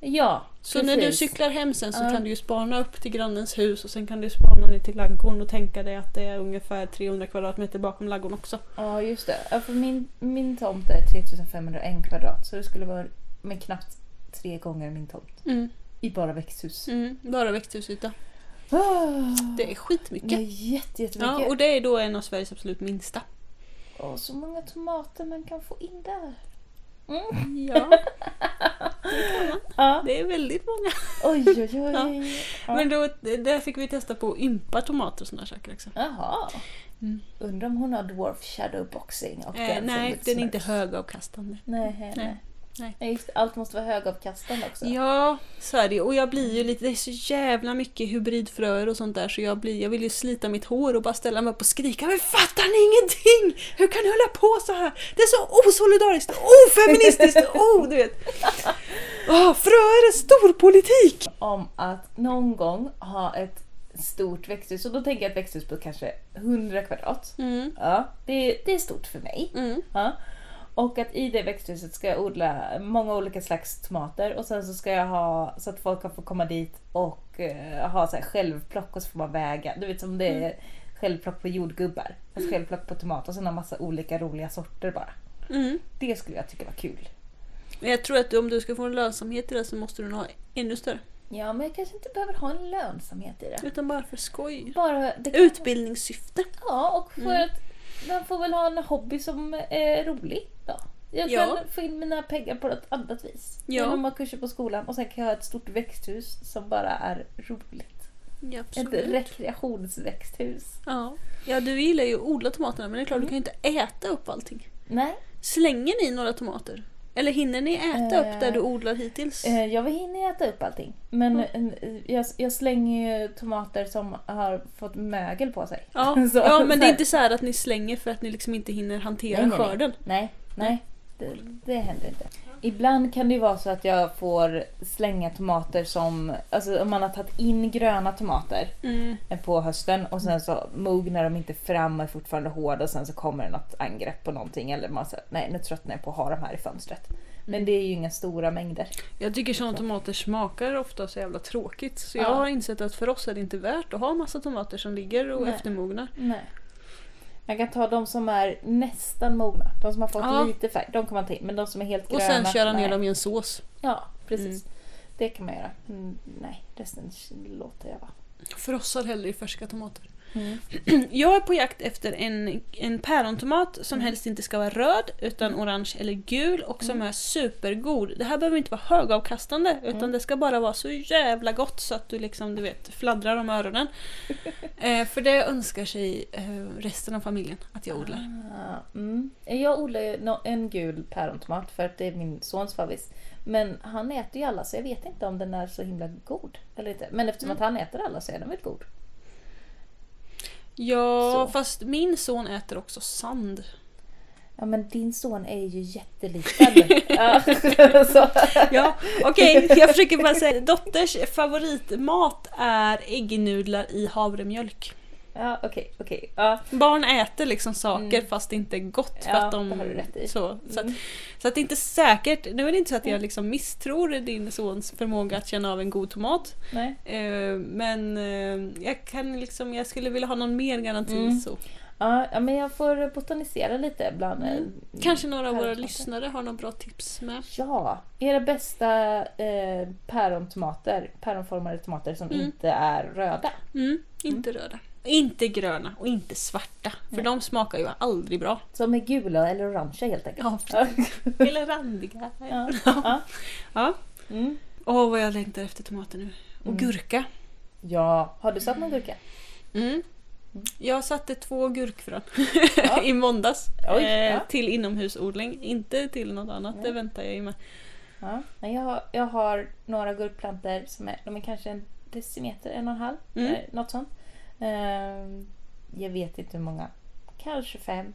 Ja, Så när du precis. cyklar hem sen så Ja. kan du ju spana upp till grannens hus och sen kan du spana ner till ladugården och tänka dig att det är ungefär 300 kvadratmeter bakom ladugården också. Ja, just det. Ja, för min, min tomt är 3501 kvadrat. Så det skulle vara med knappt tre gånger min tomt. Mm. I bara växthus. Mm. Bara växthusyta. Ah, Det är skitmycket. det är jätte, jättemycket. Ja, och det är då en av Sveriges absolut minsta. Åh, så många tomater man kan få in där. Mm. Ja, Ja. det är väldigt många. Oj, oj, oj. Ja. Ja. Men då, där fick vi testa på att ympa tomater och sådana saker också. Jaha. Mm. Undrar om hon har dwarf shadowboxing och Eh, den nej, den är inte högavkastande. Nej, nej. Nej, nej. just, allt måste vara högavkastande också. Ja, så är det. Och jag blir ju lite, det är så jävla mycket hybridfröer och sånt där så jag, blir, jag vill ju slita mitt hår och bara ställa mig upp och skrika Men fattar ni ingenting? Hur kan ni hålla på så här? Det är så osolidariskt, ofeministiskt, oh, du vet. Oh, fröer är storpolitik! Om att någon gång ha ett stort växthus. Och då tänker jag ett växthus på kanske 100 kvadrat. Mm, Ja, det, det är stort för mig. mm, Ja. Och att i det växthuset ska jag odla många olika slags tomater och sen så ska jag ha så att folk kan få komma dit och eh, ha så här självplock och så får man väga. Du vet som det är självplock på jordgubbar. Fast självplock på tomater och sen ha massa olika roliga sorter bara. Mm. Det skulle jag tycka var kul. Men jag tror att om du ska få en lönsamhet i det så måste du nog ha ännu större. Ja, men jag kanske inte behöver ha en lönsamhet i det. Utan bara för skoj. Bara Utbildningssyfte. Ja, och för Mm. att man får väl ha en hobby som är rolig. Jag kan Ja. få in mina pengar på ett annat vis. Ja. Genom att kurser på skolan och sen kan jag ha ett stort växthus som bara är roligt. Ja, Ett rekreationsväxthus. Ja. ja, du gillar ju att odla tomaterna men det är klart Mm. du kan ju inte äta upp allting. Nej, Slänger ni några tomater? Eller hinner ni äta upp där du odlar hittills? eh, jag hinner äta upp allting. Men eh, jag, jag slänger ju tomater som har fått mögel på sig. Ja, Så- ja men det är inte så här att ni slänger för att ni liksom inte hinner hantera Nej, nej, nej. skörden. Nej, nej. Det, det händer inte. Ibland kan det ju vara så att jag får slänga tomater som, alltså om man har tagit in gröna tomater Mm. på hösten och sen så mognar de inte fram och är fortfarande hårda och sen så kommer det något angrepp på någonting eller man säger nej nu tröttnar jag på att ha de här i fönstret. Men det är ju inga stora mängder. Jag tycker sådana tomater smakar ofta så jävla tråkigt. Så Ja. jag har insett att för oss är det inte värt att ha massa tomater som ligger och Nej. eftermognar. Nej. Jag kan ta de som är nästan mogna, de som har fått Ja. lite färg, de kan man ta in. Men de som är helt Och gröna. sen köra ner nej. dem i en sås. Ja, precis. Det kan man göra. Mm, nej, resten låter jag vara. För oss har hellre i färska tomater. Mm. Jag är på jakt efter en, en pärontomat som Mm. helst inte ska vara röd utan orange eller gul och som är supergod. Det här behöver inte vara högavkastande utan Mm. det ska bara vara så jävla gott så att du liksom du vet fladdrar om öronen. eh, för det önskar sig eh, resten av familjen att jag odlar. Ah, mm. Jag odlar en gul pärontomat för att det är min sons favorit. Men han äter ju alla så jag vet inte om den är så himla god. Eller inte. Men eftersom Mm. att han äter alla så är den väl god. Ja, Så. fast min son äter också sand. Ja men din son är ju jätteliten. ja. Ja, okej, jag försöker bara säga Dotters favoritmat är äggnudlar i havremjölk. Ja okej, okej. Ja. Barn äter liksom saker Mm. fast det inte är gott för Ja, att de... Så, så, att, Mm. så att det är inte säkert, nu är det inte så att jag liksom misstror din sons förmåga att känna av en god tomat. Nej. Eh, men eh, jag kan liksom, jag skulle vilja ha någon mer garanti Mm. så. Ja, men jag får botanisera lite bland... eh, Mm. Kanske några av våra lyssnare har några bra tips med. Ja, era bästa eh, pärontomater, päronformade tomater som Mm. inte är röda. Mm, inte röda. Inte gröna och inte svarta. För Nej. de smakar ju aldrig bra. Som är gula eller orangea helt enkelt. Ja, Ja. eller randiga. Ja. Ja. Ja. Mm. Åh, vad jag längtar efter tomater nu. Och Mm. gurka. ja, har du satt någon gurka? Mm. Jag satte två gurkfrön Ja. i måndags Oj, eh, ja. till inomhusodling. Inte till något annat, Nej. det väntar jag ju med. Ja. Jag, har, jag har några gurkplantor som är, de är kanske en decimeter, en och en halv. Mm. Eh, något sånt. Ehm, jag vet inte hur många. Kanske fem.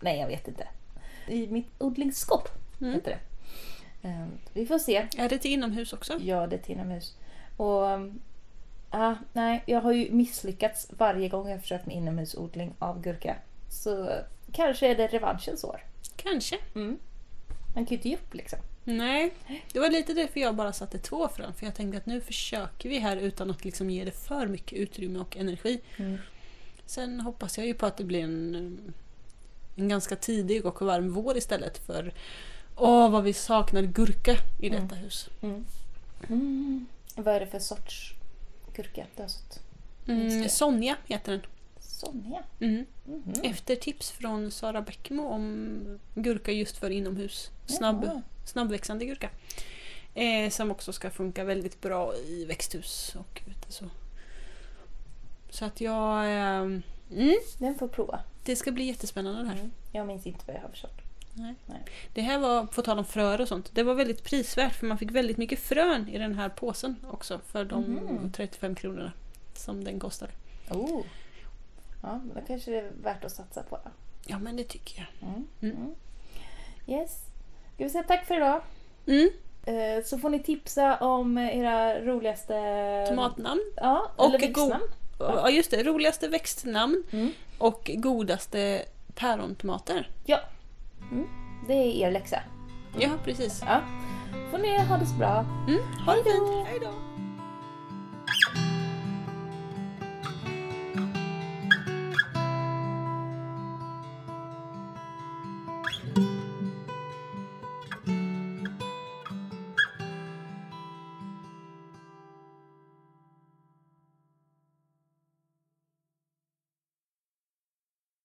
Nej, jag vet inte. I mitt odlingsskåp Mm. heter det. Ehm, vi får se. Är det till inomhus också? Ja, det är till inomhus. Och ah, nej, jag har ju misslyckats varje gång jag försökt med inomhusodling av gurka. Så kanske är det revanschens år. Kanske. Mm. Man kan ju inte ge upp liksom. Nej, det var lite därför jag bara satte två frön. För jag tänkte att nu försöker vi här utan att liksom ge det för mycket utrymme och energi. Mm. Sen hoppas jag ju på att det blir en, en ganska tidig och varm vår istället för Åh, vad vi saknar gurka i Mm. detta hus. Mm. Mm. Vad är det för sorts gurka du har sått? Mm. Sonja heter den. Sonja. Mm. Mhm. Efter tips från Sara Bäckmo om gurka just för inomhus. Snabb. Snabbväxande gurka. Eh, som också ska funka väldigt bra i växthus och ute så. Så att jag... Eh, mm, Den får prova. det ska bli jättespännande det här. Mm. Jag minns inte vad jag har förstått. Det här var, på tal om fröer och sånt, det var väldigt prisvärt för man fick väldigt mycket frön i den här påsen också för de Mhm. 35 kronorna som den kostade. Oh. Ja, men då kanske det är värt att satsa på. Ja men det tycker jag. Mm. Mm. Mm. Yes. Ska vi säga tack för idag? Mm. Eh, Så får ni tipsa om era roligaste... Tomatnamn. Ja, Och växtnamn. Ja just det, roligaste växtnamn Mm. och godaste pärontomater. Ja. Det är er läxa. Ja, precis. Ja. Får ni ha det så bra. Mm, ha det fint. Hej då.